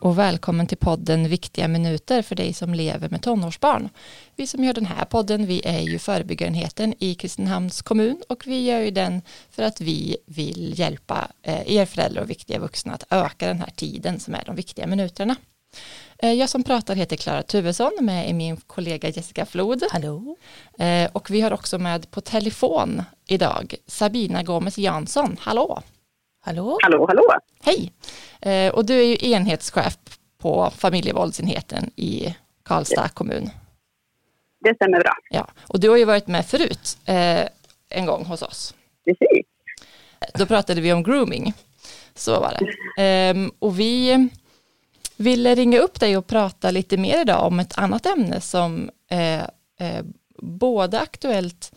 och välkommen till podden Viktiga minuter för dig som lever med tonårsbarn. Vi som gör den här podden, vi är ju förebyggarenheten i Kristinehamns kommun och vi gör ju den för att vi vill hjälpa eh, er föräldrar och viktiga vuxna att öka den här tiden som är de viktiga minuterna. Eh, jag som pratar heter Klara Tuvesson med min kollega Jessica Flod. Hallå. Eh, och vi har också med på telefon idag Sabina Gomes Jansson. Hallå! Hallå. Hallå, hallå. Hej! Eh, och du är ju enhetschef på familjevåldsenheten i Karlstad kommun. Det stämmer bra. Ja, och du har ju varit med förut eh, en gång hos oss. Precis. Då pratade vi om grooming. Så var det. Ehm, och vi ville ringa upp dig och prata lite mer idag om ett annat ämne som är eh, både aktuellt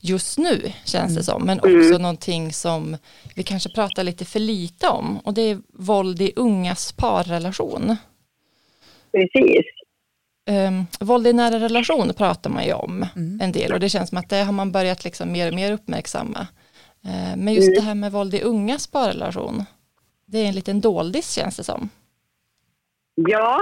just nu känns det som, men också Mm. någonting som vi kanske pratar lite för lite om och det är våld i ungas parrelation. Precis. Um, våld i nära relation pratar man ju om Mm. en del och det känns som att det har man börjat liksom mer och mer uppmärksamma. Eh, men just Mm. det här med våld i ungas parrelation, det är en liten doldis känns det som. Ja,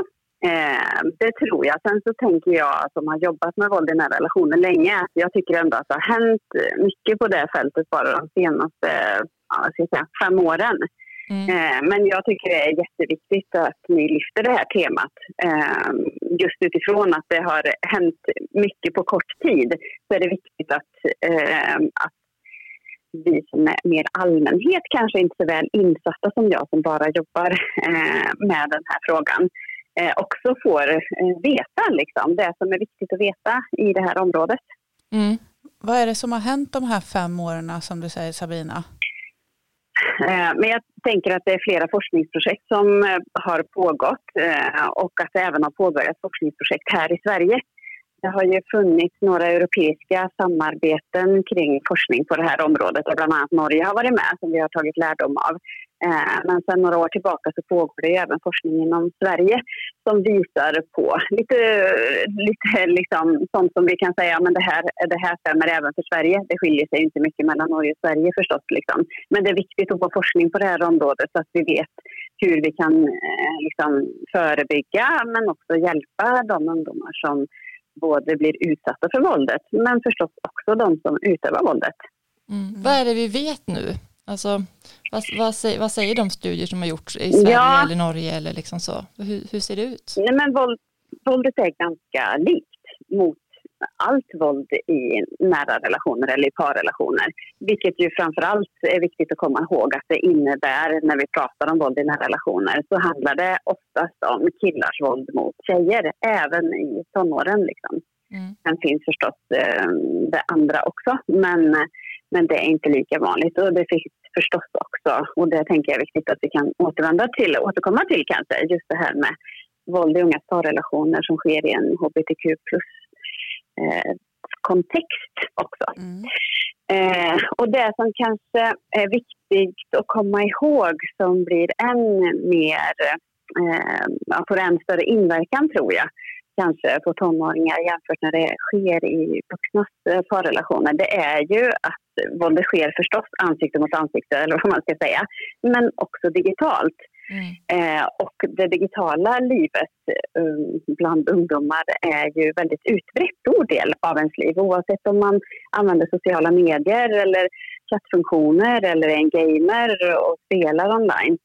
eh, det tror jag. Sen så tänker jag som har jobbat med våld i nära relationer länge att jag tycker ändå att det har hänt mycket på det fältet bara de senaste ja, ska säga, fem åren. Mm. Eh, men jag tycker det är jätteviktigt att ni lyfter det här temat. Eh, just utifrån att det har hänt mycket på kort tid så är det viktigt att, eh, att vi som är mer allmänhet kanske inte så väl insatta som jag som bara jobbar eh, med den här frågan eh, också får eh, veta liksom, det som är viktigt att veta i det här området. Mm. Vad är det som har hänt de här fem åren som du säger Sabina? Eh, Men jag tänker att det är flera forskningsprojekt som eh, har pågått och att det även har påbörjats forskningsprojekt här i Sverige. Det har ju funnits några europeiska samarbeten kring forskning på det här området och bland annat Norge har varit med som vi har tagit lärdom av. Eh, men sedan några år tillbaka så pågår det även forskning inom Sverige som visar på lite, lite liksom sånt som vi kan säga, men det här, det här stämmer även för Sverige. Det skiljer sig inte mycket mellan Norge och Sverige förstås. Liksom. Men det är viktigt att få forskning på det här området så att vi vet hur vi kan eh, liksom, förebygga men också hjälpa de ungdomar som både blir utsatta för våldet men förstås också de som utövar våldet. Mm. Vad är det vi vet nu? Alltså, vad, vad, säger, vad säger de studier som har gjorts i Sverige Ja. eller Norge eller liksom så? Hur, hur ser det ut? Nej, men våld, våldet är ganska likt mot allt våld i nära relationer eller i parrelationer. Vilket ju framför allt är viktigt att komma ihåg att det innebär när vi pratar om våld i nära relationer så handlar det oftast om killars våld mot tjejer, även i tonåren. Liksom. Mm. Sen finns förstås eh, det andra också, men, men det är inte lika vanligt. Och det finns förstås också, och det tänker jag är viktigt att vi kan återvända till, återkomma till kanske, just det här med våld i ungas parrelationer som sker i en hbtq plus eh, kontext också. Mm. Eh, och det som kanske är viktigt att komma ihåg som blir än mer, eh, får än större inverkan tror jag, kanske på tonåringar jämfört när det sker i vuxnas eh, parrelationer, det är ju att våldet sker förstås ansikte mot ansikte, eller vad man ska säga, men också digitalt. Mm. Eh, och det digitala livet eh, bland ungdomar är ju väldigt utbrett stor del av ens liv oavsett om man använder sociala medier eller chattfunktioner eller är en gamer och spelar online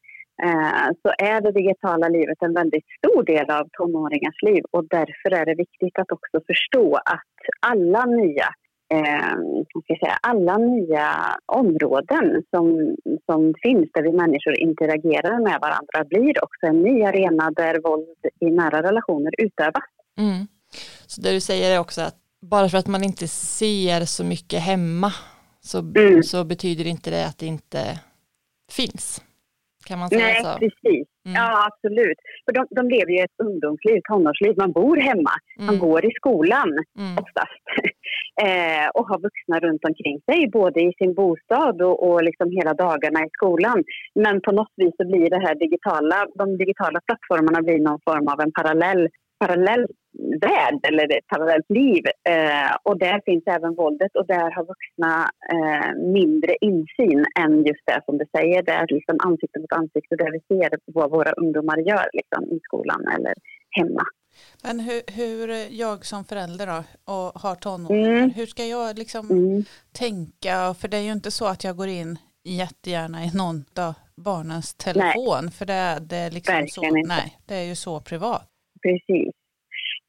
så är det digitala livet en väldigt stor del av tonåringars liv och därför är det viktigt att också förstå att alla nya eh, ska säga, alla nya områden som, som finns där vi människor interagerar med varandra blir också en ny arena där våld i nära relationer utövas. Mm. Så det du säger är också att bara för att man inte ser så mycket hemma så, Mm. så betyder inte det att det inte finns. Kan man säga Nej, så? precis. Mm. Ja, absolut. För de, de lever ju ett ungdomsliv, tonårsliv. Man bor hemma, man Mm. går i skolan Mm. oftast. eh, och har vuxna runt omkring sig, både i sin bostad och, och liksom hela dagarna i skolan. Men på något vis så blir det här digitala, de digitala plattformarna blir någon form av en parallell, parallell värld eller ett parallellt liv. Eh, och där finns även våldet och där har vuxna eh, mindre insyn än just det som du säger. Det är liksom ansikte mot ansikte där vi ser vad våra ungdomar gör liksom, i skolan eller hemma. Men hur, hur jag som förälder då, och har tonåringar, mm. hur ska jag liksom mm. tänka? För det är ju inte så att jag går in jättegärna i någon av barnens telefon. Nej. För det, det är liksom så, inte. nej, det är ju så privat. Precis.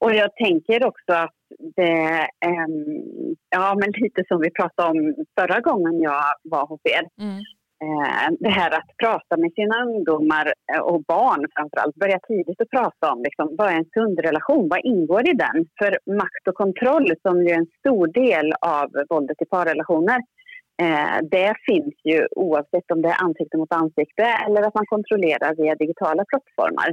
Och jag tänker också att det, um, ja men lite som vi pratade om förra gången jag var hos er. Mm. Uh, det här att prata med sina ungdomar eh, och barn framförallt, börja tidigt att prata om liksom, vad är en sund relation, vad ingår i den? För makt och kontroll som är en stor del av våldet i parrelationer, uh, det finns ju oavsett om det är ansikte mot ansikte eller att man kontrollerar via digitala plattformar.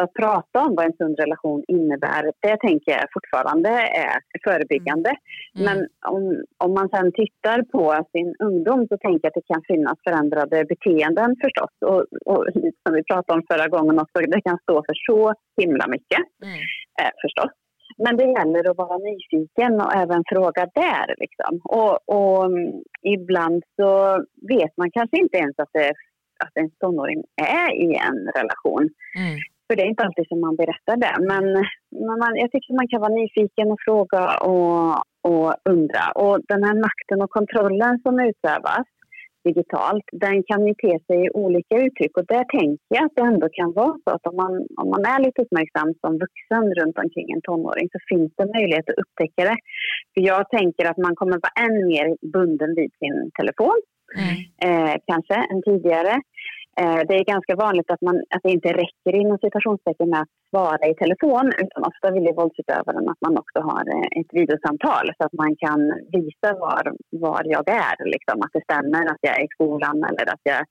Att prata om vad en sund relation innebär, det tänker jag fortfarande är förebyggande. Mm. Men om, om man sen tittar på sin ungdom så tänker jag att det kan finnas förändrade beteenden förstås. Och, och som vi pratade om förra gången också, det kan stå för så himla mycket mm. eh, förstås. Men det gäller att vara nyfiken och även fråga där. Liksom. Och, och um, ibland så vet man kanske inte ens att, det, att en tonåring är i en relation. Mm. För det är inte alltid som man berättar det. Men, men man, jag tycker man kan vara nyfiken och fråga och, och undra. Och den här makten och kontrollen som utövas digitalt, den kan ju te sig i olika uttryck. Och där tänker jag att det ändå kan vara så att om man, om man är lite uppmärksam som vuxen runt omkring en tonåring så finns det möjlighet att upptäcka det. För jag tänker att man kommer vara än mer bunden vid sin telefon, mm. eh, kanske, än tidigare. Eh, det är ganska vanligt att, man, att det inte räcker inom citationstecken med att svara i telefon utan ofta vill ju våldsutövaren att man också har eh, ett videosamtal så att man kan visa var, var jag är. Liksom, att det stämmer att jag är i skolan eller att jag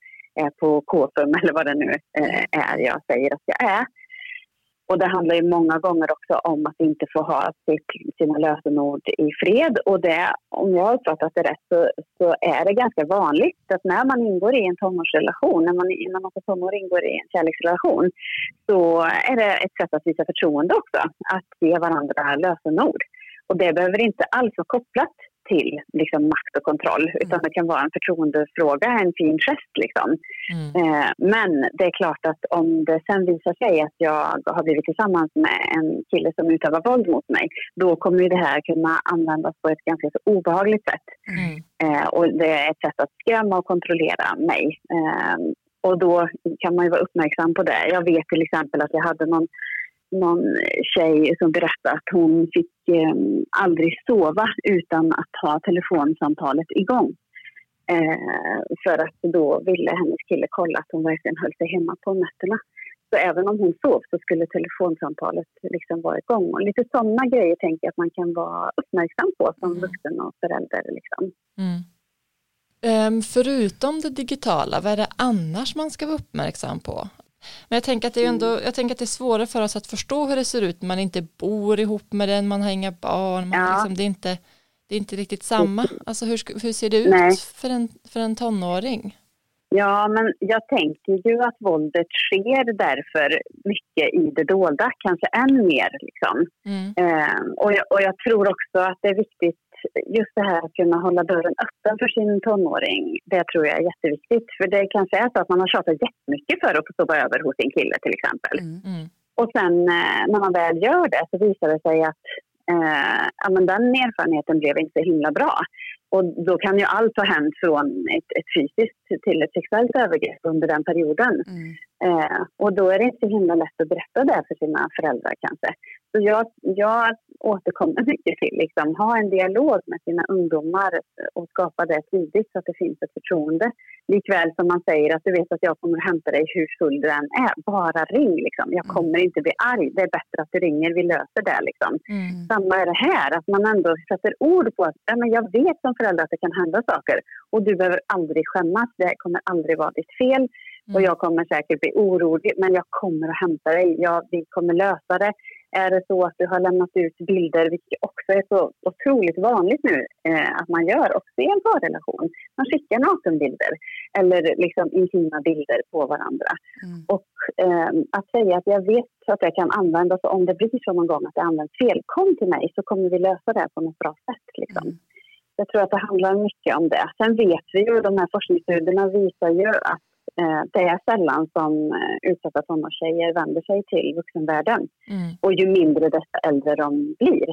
är på KFUM eller vad det nu eh, är jag säger att jag är. Och det handlar ju många gånger också om att inte få ha sitt, sina lösenord i fred. Och det, om jag har uppfattat det rätt så, så, är det ganska vanligt att när man ingår i en tonårsrelation, när man, när man som tonår ingår i en kärleksrelation, så är det ett sätt att visa förtroende också, att ge varandra lösenord. Och det behöver inte alls vara kopplat till liksom, makt och kontroll. Mm. Utan det kan vara en förtroendefråga, en fin gest. Liksom. Mm. Eh, men det är klart att om det sen visar sig att jag har blivit tillsammans med en kille som utövar våld mot mig, då kommer det här kunna användas på ett ganska så obehagligt sätt. Mm. Eh, och det är ett sätt att skrämma och kontrollera mig. Eh, och då kan man ju vara uppmärksam på det. Jag vet till exempel att jag hade någon någon tjej som berättade att hon fick eh, aldrig sova utan att ha telefonsamtalet igång. Eh, för att då ville hennes kille kolla att hon verkligen höll sig hemma på nätterna. Så även om hon sov så skulle telefonsamtalet liksom vara igång. Och lite sådana grejer tänker jag att man kan vara uppmärksam på som mm. vuxen och förälder. Liksom. Mm. Um, förutom det digitala, vad är det annars man ska vara uppmärksam på? Men jag tänker att det är ändå, mm. jag tänker att det är svårare för oss att förstå hur det ser ut man inte bor ihop med den, man har inga barn, man ja. liksom, det, är inte, det är inte riktigt samma. Alltså hur, hur ser det ut för en, för en tonåring? Ja, men jag tänker ju att våldet sker därför mycket i det dolda, kanske än mer. Liksom. Mm. Eh, och, jag, och jag tror också att det är viktigt just det här att kunna hålla dörren öppen för sin tonåring, det tror jag är jätteviktigt. För det kanske är så att man har tjatat jättemycket för att få sova över hos sin kille till exempel. Mm. mm. Och sen eh, när man väl gör det så visar det sig att eh, ja, men den erfarenheten blev inte så himla bra. Och då kan ju allt ha hänt från ett, ett fysiskt till ett sexuellt övergrepp under den perioden. Mm. Eh, och då är det inte så himla lätt att berätta det för sina föräldrar kanske. Så jag, jag återkommer mycket till liksom, ha en dialog med sina ungdomar och skapa det tidigt så att det finns ett förtroende. Likväl som man säger att du vet att jag kommer att hämta dig hur full du än är. Bara ring liksom. Jag mm. kommer inte bli arg. Det är bättre att du ringer. Vi löser det liksom. Mm. Samma är det här. Att man ändå sätter ord på att ja, men jag vet som förälder att det kan hända saker. Och du behöver aldrig skämmas. Det kommer aldrig vara ditt fel. Mm. Och jag kommer säkert bli orolig, men jag kommer att hämta dig. Jag, vi kommer lösa det. Är det så att du har lämnat ut bilder, vilket också är så otroligt vanligt nu eh, att man gör också i en parrelation. Man skickar nakenbilder eller liksom intima bilder på varandra. Mm. Och eh, att säga att jag vet att det kan användas, om det blir så någon gång att det används fel, kom till mig så kommer vi lösa det på något bra sätt. Liksom. Mm. Jag tror att det handlar mycket om det. Sen vet vi ju, de här forskningsstudierna visar ju att det är sällan som eh, utsatta tonårstjejer vänder sig till vuxenvärlden. Mm. Och ju mindre desto äldre de blir.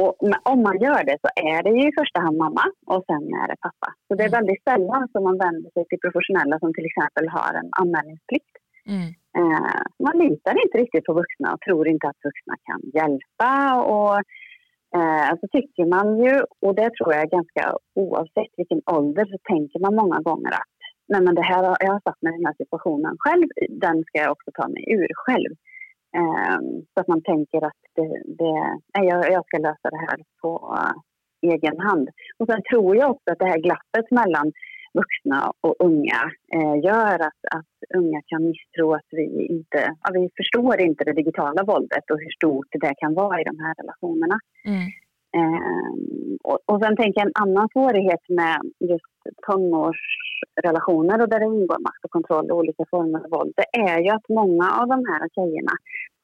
Och om man gör det så är det ju i första hand mamma och sen är det pappa. Så det är mm. väldigt sällan som man vänder sig till professionella som till exempel har en anmälningsplikt. Mm. Eh, man litar inte riktigt på vuxna och tror inte att vuxna kan hjälpa. Och Eh, så tycker man ju, och det tror jag ganska oavsett vilken ålder, så tänker man många gånger att nej men det här, jag har satt mig i den här situationen själv, den ska jag också ta mig ur själv. Eh, så att man tänker att det, det, nej, jag, jag ska lösa det här på uh, egen hand. Och sen tror jag också att det här glappet mellan vuxna och unga eh, gör att, att unga kan misstro att vi inte ja, vi förstår inte det digitala våldet och hur stort det kan vara i de här relationerna. Mm. Eh, och, och sen tänker jag en annan svårighet med just tonårsrelationer och där det ingår makt och kontroll och olika former av våld, det är ju att många av de här tjejerna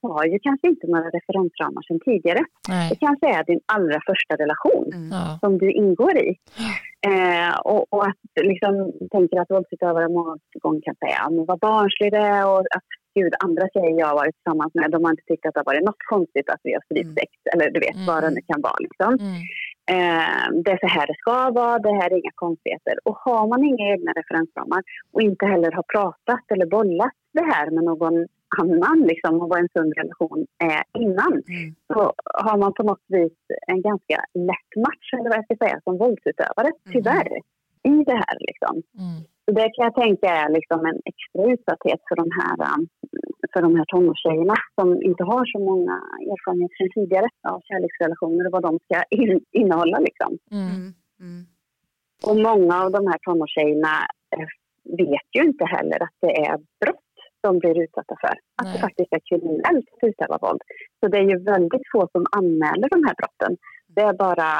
har ju kanske inte några referensramar sedan tidigare. Nej. Det kanske är din allra första relation mm. som du ingår i. Eh, och, och, att liksom tänker att våldsutövare många gånger kan säga men vad barnslig det och att gud, andra tjejer jag har varit tillsammans med de har inte tyckt att det har varit något konstigt att vi har stridsex mm. eller du vet mm. vad det nu kan vara. Liksom. Mm. Eh, det är så här det ska vara, det här är inga konstigheter. Och har man inga egna referensramar och inte heller har pratat eller bollat det här med någon annan liksom, och vad en sund relation är innan mm. så har man på något vis en ganska lätt match, eller vad jag ska säga, som våldsutövare, mm. tyvärr, i det här. Liksom. Mm. Så det kan jag tänka är liksom en extra utsatthet för de här, um, för de här tonårstjejerna som inte har så många erfarenheter sedan tidigare av kärleksrelationer och vad de ska in, innehålla. Liksom. Mm. Mm. Och många av de här tonårstjejerna eh, vet ju inte heller att det är brott de blir utsatta för. Att Nej. det faktiskt är kriminellt att utöva våld. Så det är ju väldigt få som anmäler de här brotten. Det är bara,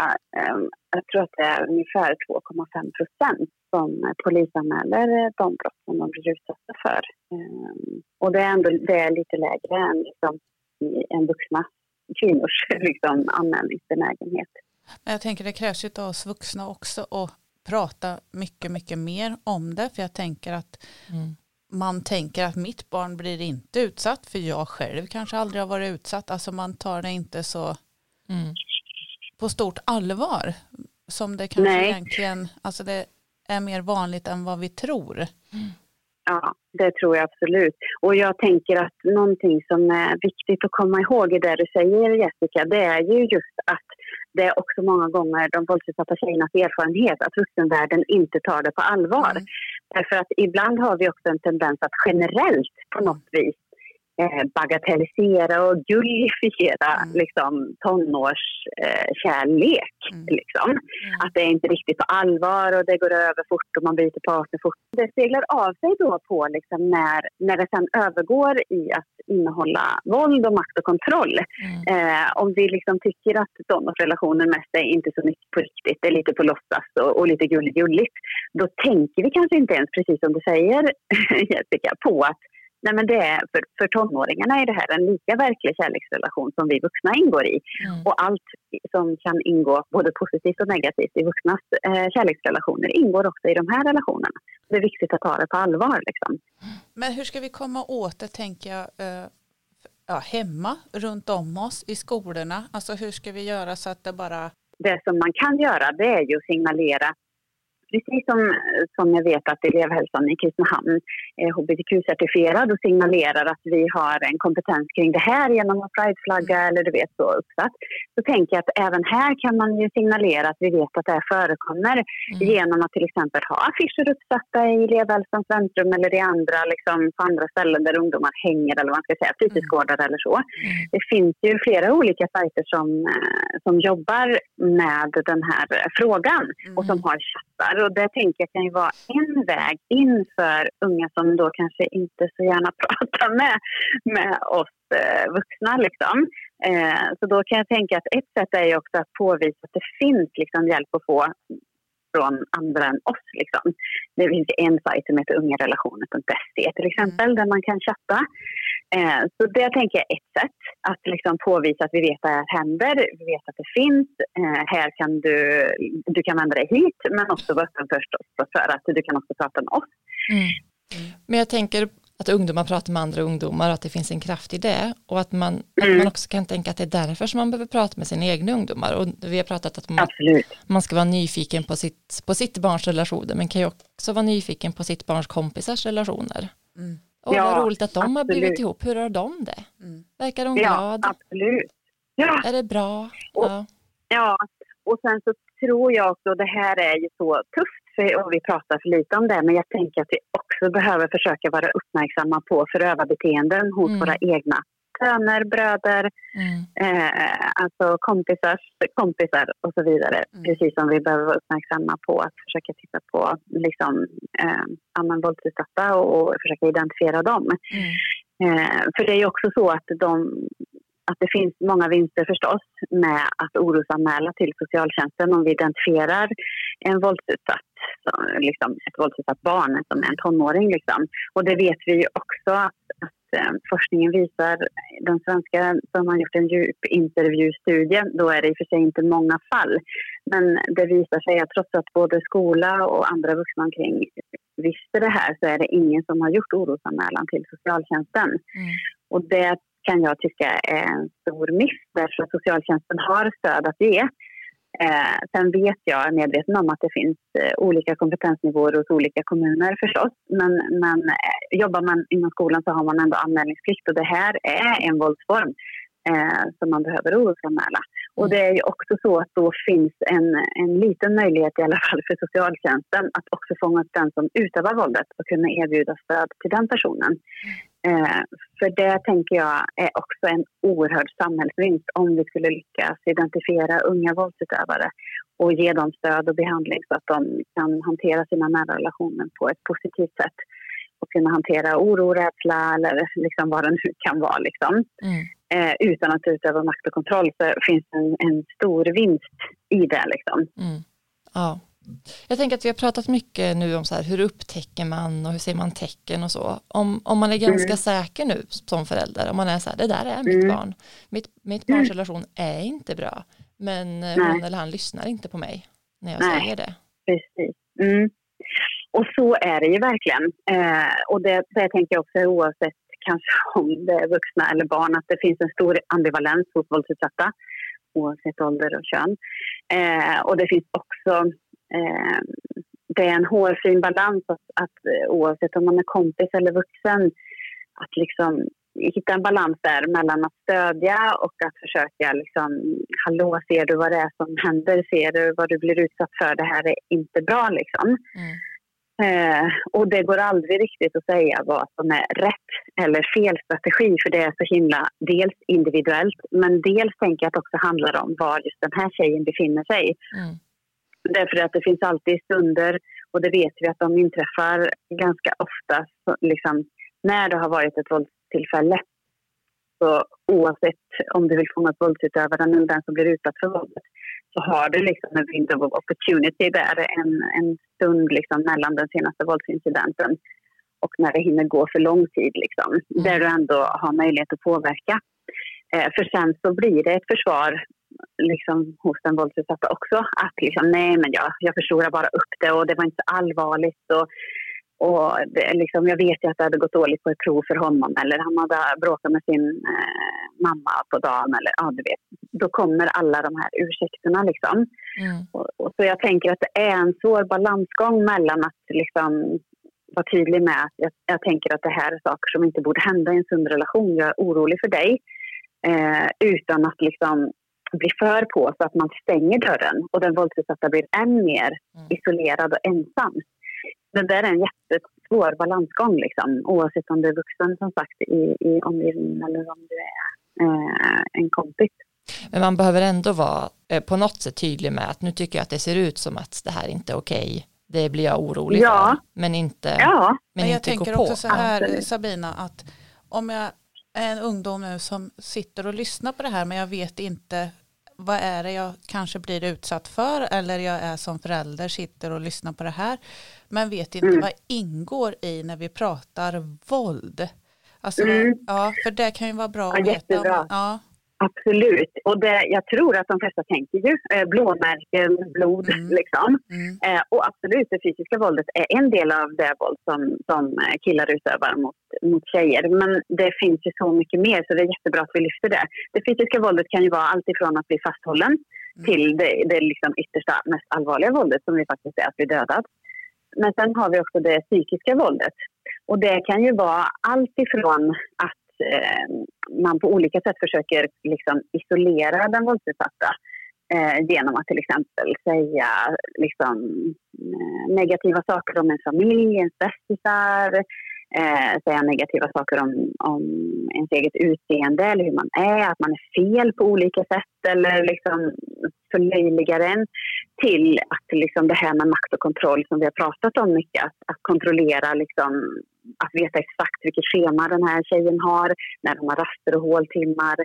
um, jag tror att det är ungefär 2,5 procent som polisanmäler de brott som de blir utsatta för. Um, och det är ändå det är lite lägre än liksom, en vuxna kvinnors liksom, anmälningsbenägenhet. Men jag tänker det krävs ju av oss vuxna också att prata mycket, mycket mer om det. För jag tänker att mm man tänker att mitt barn blir inte utsatt för jag själv kanske aldrig har varit utsatt. Alltså man tar det inte så mm. på stort allvar som det kanske Nej. egentligen, alltså det är mer vanligt än vad vi tror. Mm. Ja, det tror jag absolut. Och jag tänker att någonting som är viktigt att komma ihåg i det du säger Jessica, det är ju just att det är också många gånger de våldsutsatta tjejernas erfarenhet att vuxenvärlden inte tar det på allvar. Mm. Därför att ibland har vi också en tendens att generellt på något vis bagatellisera och gullifiera mm. liksom, tonårskärlek. Eh, mm. liksom. Mm. Att det är inte riktigt på allvar och det går över fort och man byter partner fort. Det speglar av sig då på liksom, när, när det sen övergår i att innehålla våld och makt och kontroll. Mm. Eh, om vi liksom tycker att tonårsrelationen mest är inte så mycket på riktigt, det är lite på låtsas och, och lite gulligt, då tänker vi kanske inte ens, precis som du säger Jessica, på att Nej, men det är, för, för tonåringarna är det här en lika verklig kärleksrelation som vi vuxna ingår i. Mm. Och allt som kan ingå, både positivt och negativt, i vuxnas eh, kärleksrelationer ingår också i de här relationerna. Det är viktigt att ta det på allvar. Liksom. Men hur ska vi komma åt det, tänker jag, eh, ja, hemma, runt om oss, i skolorna? Alltså hur ska vi göra så att det bara... Det som man kan göra det är ju att signalera precis som, som jag vet att elevhälsan i Kristinehamn är hbtq-certifierad och signalerar att vi har en kompetens kring det här genom att prideflagga mm. eller du vet så uppsatt. Så tänker jag att även här kan man ju signalera att vi vet att det här förekommer mm. genom att till exempel ha affischer uppsatta i elevhälsans väntrum eller i andra, liksom, på andra ställen där ungdomar hänger eller vad man ska säga, fritidsgårdar mm. eller så. Mm. Det finns ju flera olika sajter som, eh, som jobbar med den här frågan och som mm. har chattar och det tänker jag kan ju vara en väg in för unga som då kanske inte så gärna pratar med, med oss eh, vuxna. Liksom. Eh, så då kan jag tänka att ett sätt är ju också att påvisa att det finns liksom hjälp att få från andra än oss. Liksom. Det finns en sajt som heter ungarelationer.se till exempel mm. där man kan chatta. Eh, så det tänker jag är ett sätt att liksom påvisa att vi vet att det här händer, vi vet att det finns. Eh, här kan du, du kan vända dig hit men också vara öppen förstås för att du kan också prata med oss. Mm. Men jag tänker att ungdomar pratar med andra ungdomar och att det finns en kraft i det och att man, mm. att man också kan tänka att det är därför som man behöver prata med sina egna ungdomar och vi har pratat att man, man ska vara nyfiken på sitt, på sitt barns relationer men kan ju också vara nyfiken på sitt barns kompisars relationer. Mm. Och ja, vad roligt att de absolut. har blivit ihop, hur har de det? Mm. Verkar de ja, glada? Absolut. Ja. Är det bra? Och, ja. ja, och sen så tror jag också, det här är ju så tufft för, och vi pratar för lite om det, men jag tänker att vi också behöver försöka vara uppmärksamma på förövarbeteenden hos mm. våra egna söner, bröder, mm. eh, alltså kompisar, kompisar och så vidare. Mm. Precis som vi behöver vara uppmärksamma på att försöka titta på liksom, eh, våldsutsatta och, och försöka identifiera dem. Mm. Eh, för det är ju också så att de att det finns många vinster förstås med att orosanmäla till socialtjänsten om vi identifierar en våldsutsatt, liksom ett våldsutsatt barn som är en tonåring. Liksom. Och det vet vi också att, att forskningen visar, den svenska som har gjort en djupintervjustudie, då är det i och för sig inte många fall, men det visar sig att trots att både skola och andra vuxna omkring visste det här så är det ingen som har gjort orosanmälan till socialtjänsten. Mm. Och det kan jag tycka är en stor miss därför att socialtjänsten har stöd att ge. Eh, sen vet jag, är medveten om att det finns eh, olika kompetensnivåer hos olika kommuner förstås. Men, men eh, jobbar man inom skolan så har man ändå anmälningsplikt och det här är en våldsform eh, som man behöver orosanmäla. Och det är ju också så att då finns en, en liten möjlighet i alla fall för socialtjänsten att också fånga upp den som utövar våldet och kunna erbjuda stöd till den personen. Eh, för det tänker jag är också en oerhörd samhällsvinst om vi skulle lyckas identifiera unga våldsutövare och ge dem stöd och behandling så att de kan hantera sina nära relationer på ett positivt sätt och kunna hantera oro, rädsla eller liksom vad det nu kan vara. Liksom. Mm. Eh, utan att utöva makt och kontroll så finns en, en stor vinst i det. Liksom. Mm. Ja. Jag tänker att vi har pratat mycket nu om så här, hur upptäcker man och hur ser man tecken och så. Om, om man är ganska mm. säker nu som förälder, om man är så här, det där är mitt mm. barn. Mitt, mitt barns mm. relation är inte bra, men eh, hon eller han lyssnar inte på mig när jag Nej. säger det. Precis. Mm. Och så är det ju verkligen. Eh, och det, det tänker jag också oavsett kanske om det är vuxna eller barn, att det finns en stor ambivalens hos våldsutsatta oavsett ålder och kön. Eh, och det finns också eh, det är en hårfin balans att, att eh, oavsett om man är kompis eller vuxen att liksom hitta en balans där mellan att stödja och att försöka liksom, hallå, ser du vad det är som händer? Ser du vad du blir utsatt för? Det här är inte bra liksom. Mm. Eh, och det går aldrig riktigt att säga vad som är rätt eller fel strategi för det är så himla dels individuellt men dels tänker jag att det också handlar om var just den här tjejen befinner sig. Mm. Därför att det finns alltid stunder, och det vet vi att de inträffar ganska ofta, liksom, när det har varit ett våldstillfälle. Så oavsett om du vill fånga upp våldsutövaren eller den som blir utsatt för våldet så har du liksom en window of opportunity där, en, en stund liksom mellan den senaste våldsincidenten och när det hinner gå för lång tid, liksom, mm. där du ändå har möjlighet att påverka. Eh, för sen så blir det ett försvar liksom, hos den våldsutsatta också. Att liksom, nej men jag, jag förstorar bara upp det och det var inte allvarligt. Och, och det, liksom, jag vet ju att det hade gått dåligt på ett prov för honom eller han hade bråkat med sin eh, mamma på dagen. Eller, ja, du vet. Då kommer alla de här ursäkterna. Liksom. Mm. Och, och, så jag tänker att det är en svår balansgång mellan att liksom, vara tydlig med att jag, jag, tänker att det här är saker som inte borde hända i en sund relation. Jag är orolig för dig. Eh, utan att liksom blir för på så att man stänger dörren och den våldsutsatta blir än mer mm. isolerad och ensam. Det där är en jättesvår balansgång liksom, oavsett om du är vuxen som sagt i, i omgivningen eller om du är eh, en kompis. Men man behöver ändå vara eh, på något sätt tydlig med att nu tycker jag att det ser ut som att det här inte är okej. Det blir jag orolig ja. för, men inte, ja. men, men jag inte tänker också så här Absolut. Sabina, att om jag en ungdom nu som sitter och lyssnar på det här men jag vet inte vad är det jag kanske blir utsatt för eller jag är som förälder sitter och lyssnar på det här men vet inte mm. vad ingår i när vi pratar våld. Alltså, mm. ja, för det kan ju vara bra ja, att veta. Ja. Absolut. Och det, jag tror att de flesta tänker ju eh, blåmärken, blod mm. liksom. Mm. Eh, och absolut, det fysiska våldet är en del av det våld som, som killar utövar mot, mot tjejer. Men det finns ju så mycket mer så det är jättebra att vi lyfter det. Det fysiska våldet kan ju vara allt ifrån att bli fasthållen mm. till det, det liksom yttersta, mest allvarliga våldet som vi faktiskt är att bli dödad. Men sen har vi också det psykiska våldet. Och det kan ju vara allt ifrån att eh, man på olika sätt försöker liksom isolera den våldsutsatta eh, genom att till exempel säga liksom, eh, negativa saker om en familj, ens bästisar, eh, säga negativa saker om, om ens eget utseende eller hur man är, att man är fel på olika sätt eller liksom förlöjligar en till att liksom det här med makt och kontroll som vi har pratat om mycket, att, att kontrollera liksom att veta exakt vilket schema den här tjejen har, när hon har raster och håltimmar,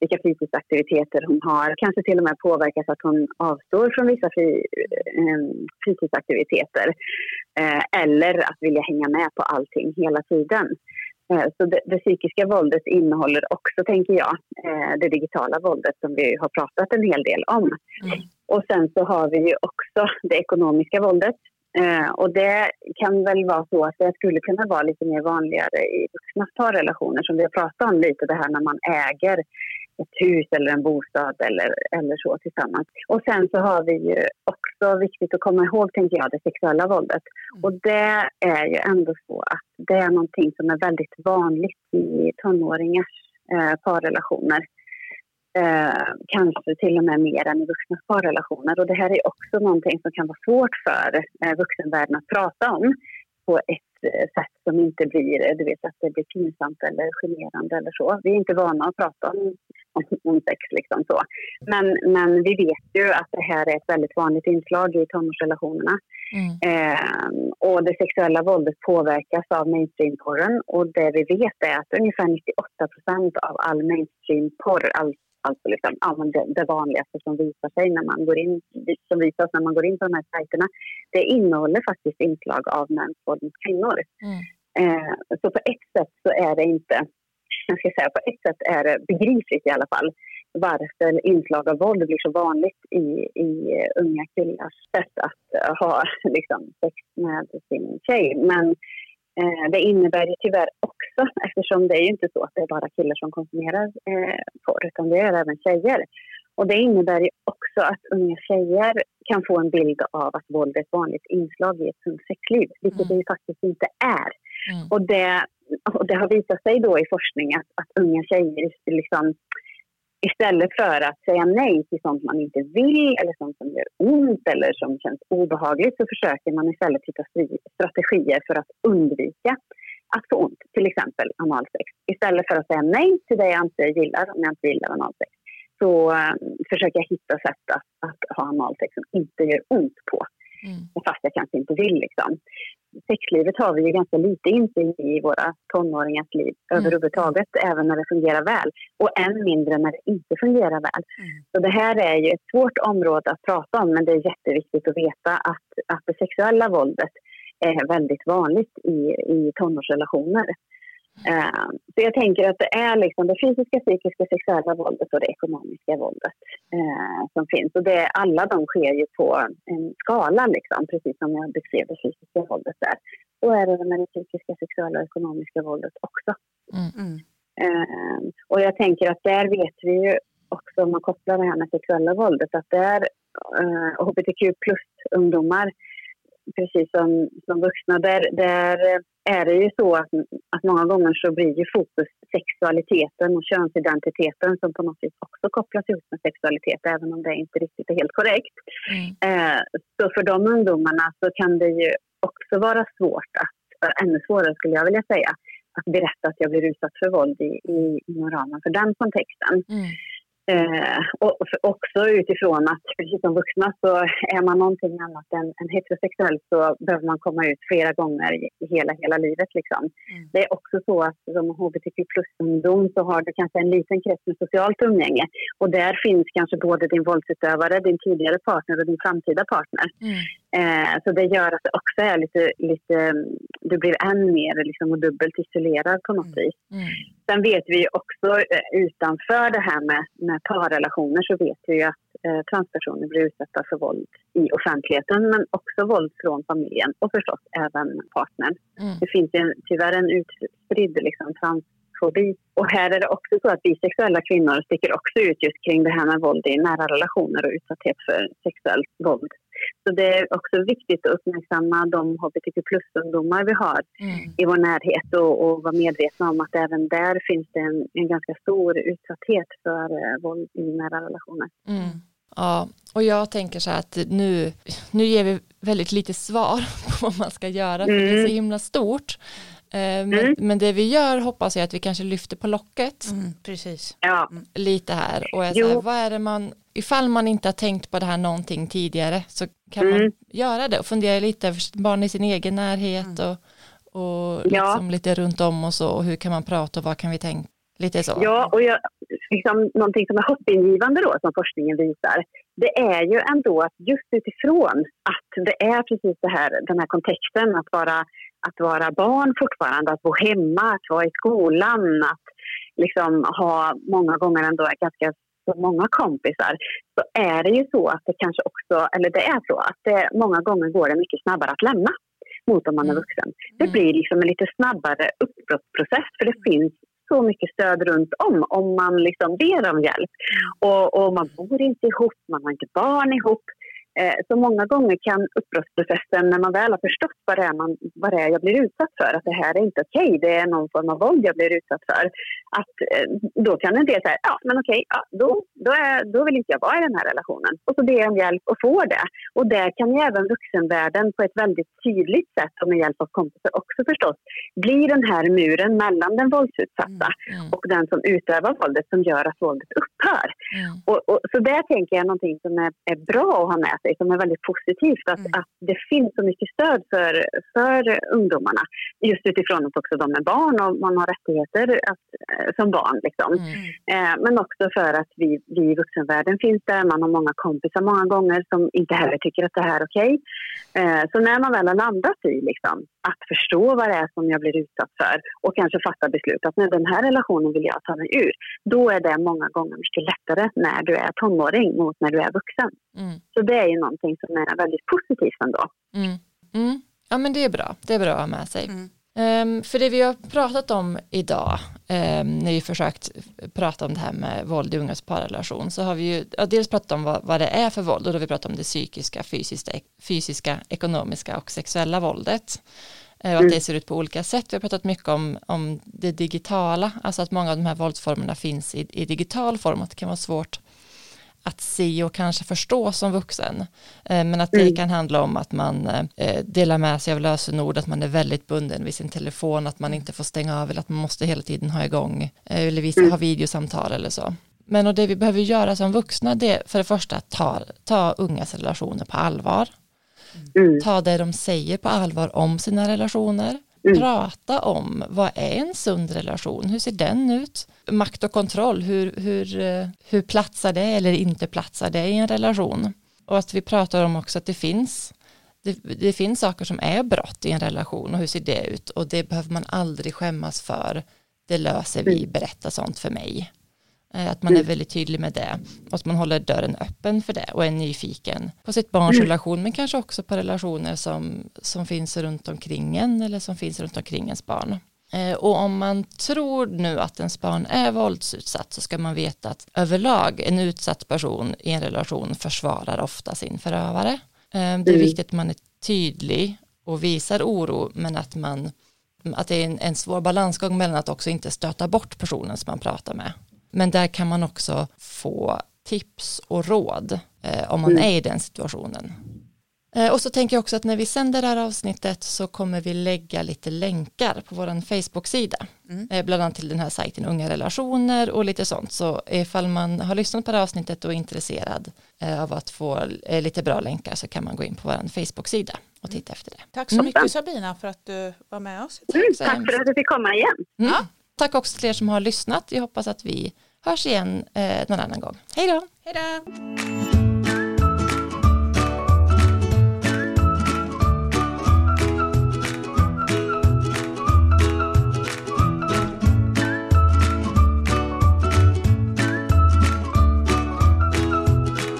vilka fritidsaktiviteter hon har. Kanske till och med påverkas att hon avstår från vissa fri, eh, fritidsaktiviteter. Eh, eller att vilja hänga med på allting hela tiden. Eh, så det, det, psykiska våldet innehåller också, tänker jag, det digitala våldet som vi har pratat en hel del om. Mm. Och sen så har vi ju också det ekonomiska våldet och det kan väl vara så att det skulle kunna vara lite mer vanligare i vuxna parrelationer som vi har pratat om lite, det här när man äger ett hus eller en bostad eller, eller så tillsammans. Och sen så har vi ju också viktigt att komma ihåg, tänker jag, det sexuella våldet. Mm. Och det är ju ändå så att det är någonting som är väldigt vanligt i tonåringars eh, parrelationer. Eh, kanske till och med mer än i vuxna parrelationer. Och det här är också någonting som kan vara svårt för eh, vuxenvärlden att prata om på ett eh, sätt som inte blir, du vet, att det blir pinsamt eller generande eller så. Vi är inte vana att prata om, om, om sex liksom så. Men, men vi vet ju att det här är ett väldigt vanligt inslag i tonårsrelationerna. Mm. Eh, och det sexuella våldet påverkas av mainstreamporren och det vi vet är att ungefär 98 procent av all mainstreamporr, all alltså liksom, ja, det, det, vanligaste som visar sig när man går in, som visas när man går in på de här sajterna, det innehåller faktiskt inslag av mäns våld mot kvinnor. Mm. Eh, så på ett sätt så är det inte, jag ska säga på ett sätt är det begripligt i alla fall varför inslag av våld blir så vanligt i, i unga killars sätt att ha liksom, sex med sin tjej. Men Eh, det innebär ju tyvärr också, eftersom det är ju inte så att det är bara killar som konsumerar eh, porr, utan det är även tjejer. Och det innebär ju också att unga tjejer kan få en bild av att våld är ett vanligt inslag i ett sexliv, vilket mm. det ju faktiskt inte är. Mm. Och, det, och det har visat sig då i forskning att, att unga tjejer liksom Istället för att säga nej till sånt man inte vill eller sånt som gör ont eller som känns obehagligt så försöker man istället hitta strategier för att undvika att få ont, till exempel analsex. Istället för att säga nej till det jag inte gillar, om jag inte gillar analsex, så eh, försöker jag hitta sätt att, att ha analsex som inte gör ont på. Mm. Fast jag kanske inte vill. Liksom sexlivet har vi ju ganska lite insyn i våra tonåringars liv mm. överhuvudtaget, även när det fungerar väl. Och än mindre när det inte fungerar väl. Mm. Så det här är ju ett svårt område att prata om, men det är jätteviktigt att veta att, att det sexuella våldet är väldigt vanligt i, i tonårsrelationer. Uh, så jag tänker att det är liksom det fysiska, psykiska, sexuella våldet och det ekonomiska våldet uh, som finns. Och det, alla de sker ju på en skala, liksom, precis som jag beskrev det fysiska våldet där. Så är det med det psykiska, sexuella och ekonomiska våldet också. Mm. Uh, och jag tänker att där vet vi ju också, om man kopplar det här med sexuella våldet, att där uh, hbtq plus-ungdomar precis som, som vuxna, där, där är det ju så att, att många gånger så blir ju fokus sexualiteten och könsidentiteten som på något vis också kopplas ihop med sexualitet, även om det inte riktigt är helt korrekt. Mm. Eh, så för de ungdomarna så kan det ju också vara svårt att, ännu svårare skulle jag vilja säga, att berätta att jag blir utsatt för våld i, i, inom ramen för den kontexten. Mm. Eh, och också utifrån att precis som vuxna så är man någonting annat än, än heterosexuell så behöver man komma ut flera gånger i hela, hela livet. Liksom. Mm. Det är också så att som hbtq plus-ungdom så har du kanske en liten krets med socialt umgänge och där finns kanske både din våldsutövare, din tidigare partner och din framtida partner. Mm. Eh, så det gör att det också är lite, lite du blir än mer liksom, och dubbelt isolerad på något mm. vis. Mm. Sen vet vi också eh, utanför det här med, med parrelationer så vet vi att eh, transpersoner blir utsatta för våld i offentligheten men också våld från familjen och förstås även partnern. Mm. Det finns en, tyvärr en utspridd liksom, transfobi. Och här är det också så att bisexuella kvinnor sticker också ut just kring det här med våld i nära relationer och utsatthet för sexuellt våld. Så det är också viktigt att uppmärksamma de hbtq plus-ungdomar vi har mm. i vår närhet och, och vara medvetna om att även där finns det en, en ganska stor utsatthet för eh, våld i nära relationer. Mm. Ja, och jag tänker så här att nu, nu ger vi väldigt lite svar på vad man ska göra, för mm. det är så mm. himla stort. Eh, men, mm. men, det vi gör hoppas jag att vi kanske lyfter på locket mm, precis. Ja. lite här och är så här, vad är det man ifall man inte har tänkt på det här någonting tidigare så kan mm. man göra det och fundera lite över barn i sin egen närhet mm. och, och liksom ja. lite runt om och så och hur kan man prata och vad kan vi tänka Lite så. Ja, och jag, liksom, någonting som är hoppingivande då som forskningen visar det är ju ändå att just utifrån att det är precis det här, den här kontexten att vara, att vara barn fortfarande, att bo hemma, att vara i skolan, att liksom ha många gånger ändå ganska så många kompisar så är det ju så att det kanske också, eller det är så att det många gånger går det mycket snabbare att lämna mot om man är mm. vuxen. Det mm. blir liksom en lite snabbare uppbrottsprocess för det finns så mycket stöd runt om om man liksom ber om hjälp. Mm. Och, och man bor inte ihop, man har inte barn ihop. Eh, så många gånger kan uppbrottsprocessen, när man väl har förstått vad det, är man, vad det är jag blir utsatt för, att det här är inte okej, okay, det är någon form av våld jag blir utsatt för, att eh, då kan en del säga, ja men okej, ja, då, då, är, då vill inte jag vara i den här relationen. Och så ber jag om hjälp och får det. Och där kan ju även vuxenvärlden på ett väldigt tydligt sätt och med hjälp av kompisar också förstås, bli den här muren mellan den våldsutsatta mm, mm. och den som utövar våldet som gör att våldet upphör. Mm. Och, och, så där tänker jag någonting som är, är bra att ha med sig, som är väldigt positivt, att, mm. att det finns så mycket stöd för, för ungdomarna. Just utifrån att också de är barn och man har rättigheter att, eh, som barn. Liksom. Mm. Eh, men också för att vi, vi i vuxenvärlden finns där, man har många kompisar många gånger som inte heller tycker att det här är okej. Okay. Eh, så när man väl har landat i liksom, att förstå vad det är som jag blir utsatt för och kanske fatta beslut att nej, den här relationen vill jag ta mig ur. Då är det många gånger mycket lättare när du är tonåring mot när du är vuxen. Mm. Så det är ju någonting som är väldigt positivt ändå. Mm. Mm. Ja men det är bra, det är bra att ha med sig. Um, för det vi har pratat om idag, um, när vi försökt prata om det här med våld i ungas parrelation, så har vi ju ja, dels pratat om vad, vad, det är för våld och då har vi pratat om det psykiska, fysiska, fysiska ekonomiska och sexuella våldet. Uh, och att det ser ut på olika sätt. Vi har pratat mycket om, om det digitala, alltså att många av de här våldsformerna finns i, i digital form, att det kan vara svårt att se och kanske förstå som vuxen. Eh, men att det mm. kan handla om att man eh, delar med sig av lösenord, att man är väldigt bunden vid sin telefon, att man inte får stänga av eller att man måste hela tiden ha igång eh, eller vissa mm. ha videosamtal eller så. Men och det vi behöver göra som vuxna det är för det första att ta, ta ungas relationer på allvar. Mm. Ta det de säger på allvar om sina relationer. Mm. Prata om vad är en sund relation, hur ser den ut? Makt och kontroll, hur, hur, eh, hur platsar det eller inte platsar det i en relation? Och att vi pratar om också att det finns det, det, finns saker som är brott i en relation och hur ser det ut och det behöver man aldrig skämmas för det löser vi, mm. berätta sånt för mig att man är mm. väldigt tydlig med det och att man håller dörren öppen för det och är nyfiken på sitt barns mm. relation men kanske också på relationer som, som finns runt omkring en eller som finns runt omkring ens barn. Eh, och om man tror nu att ens barn är våldsutsatt så ska man veta att överlag en utsatt person i en relation försvarar ofta sin förövare. Eh, det är mm. viktigt att man är tydlig och visar oro men att man att det är en, en svår balansgång mellan att också inte stöta bort personen som man pratar med men där kan man också få tips och råd eh, om man mm. är i den situationen. Eh, och så tänker jag också att när vi sänder det här avsnittet så kommer vi lägga lite länkar på vår Facebook-sida. Mm. Eh, bland annat till den här sajten Unga relationer och lite sånt. Så ifall man har lyssnat på det här avsnittet och är intresserad eh, av att få lite bra länkar så kan man gå in på vår Facebook-sida och titta efter det. Tack så mycket Sabina för att du var med oss. Mm, tack för att du fick komma igen. Mm. Ja. Tack också till er som har lyssnat. Jag hoppas att vi hörs igen eh, någon annan gång. Hej då! Hej då!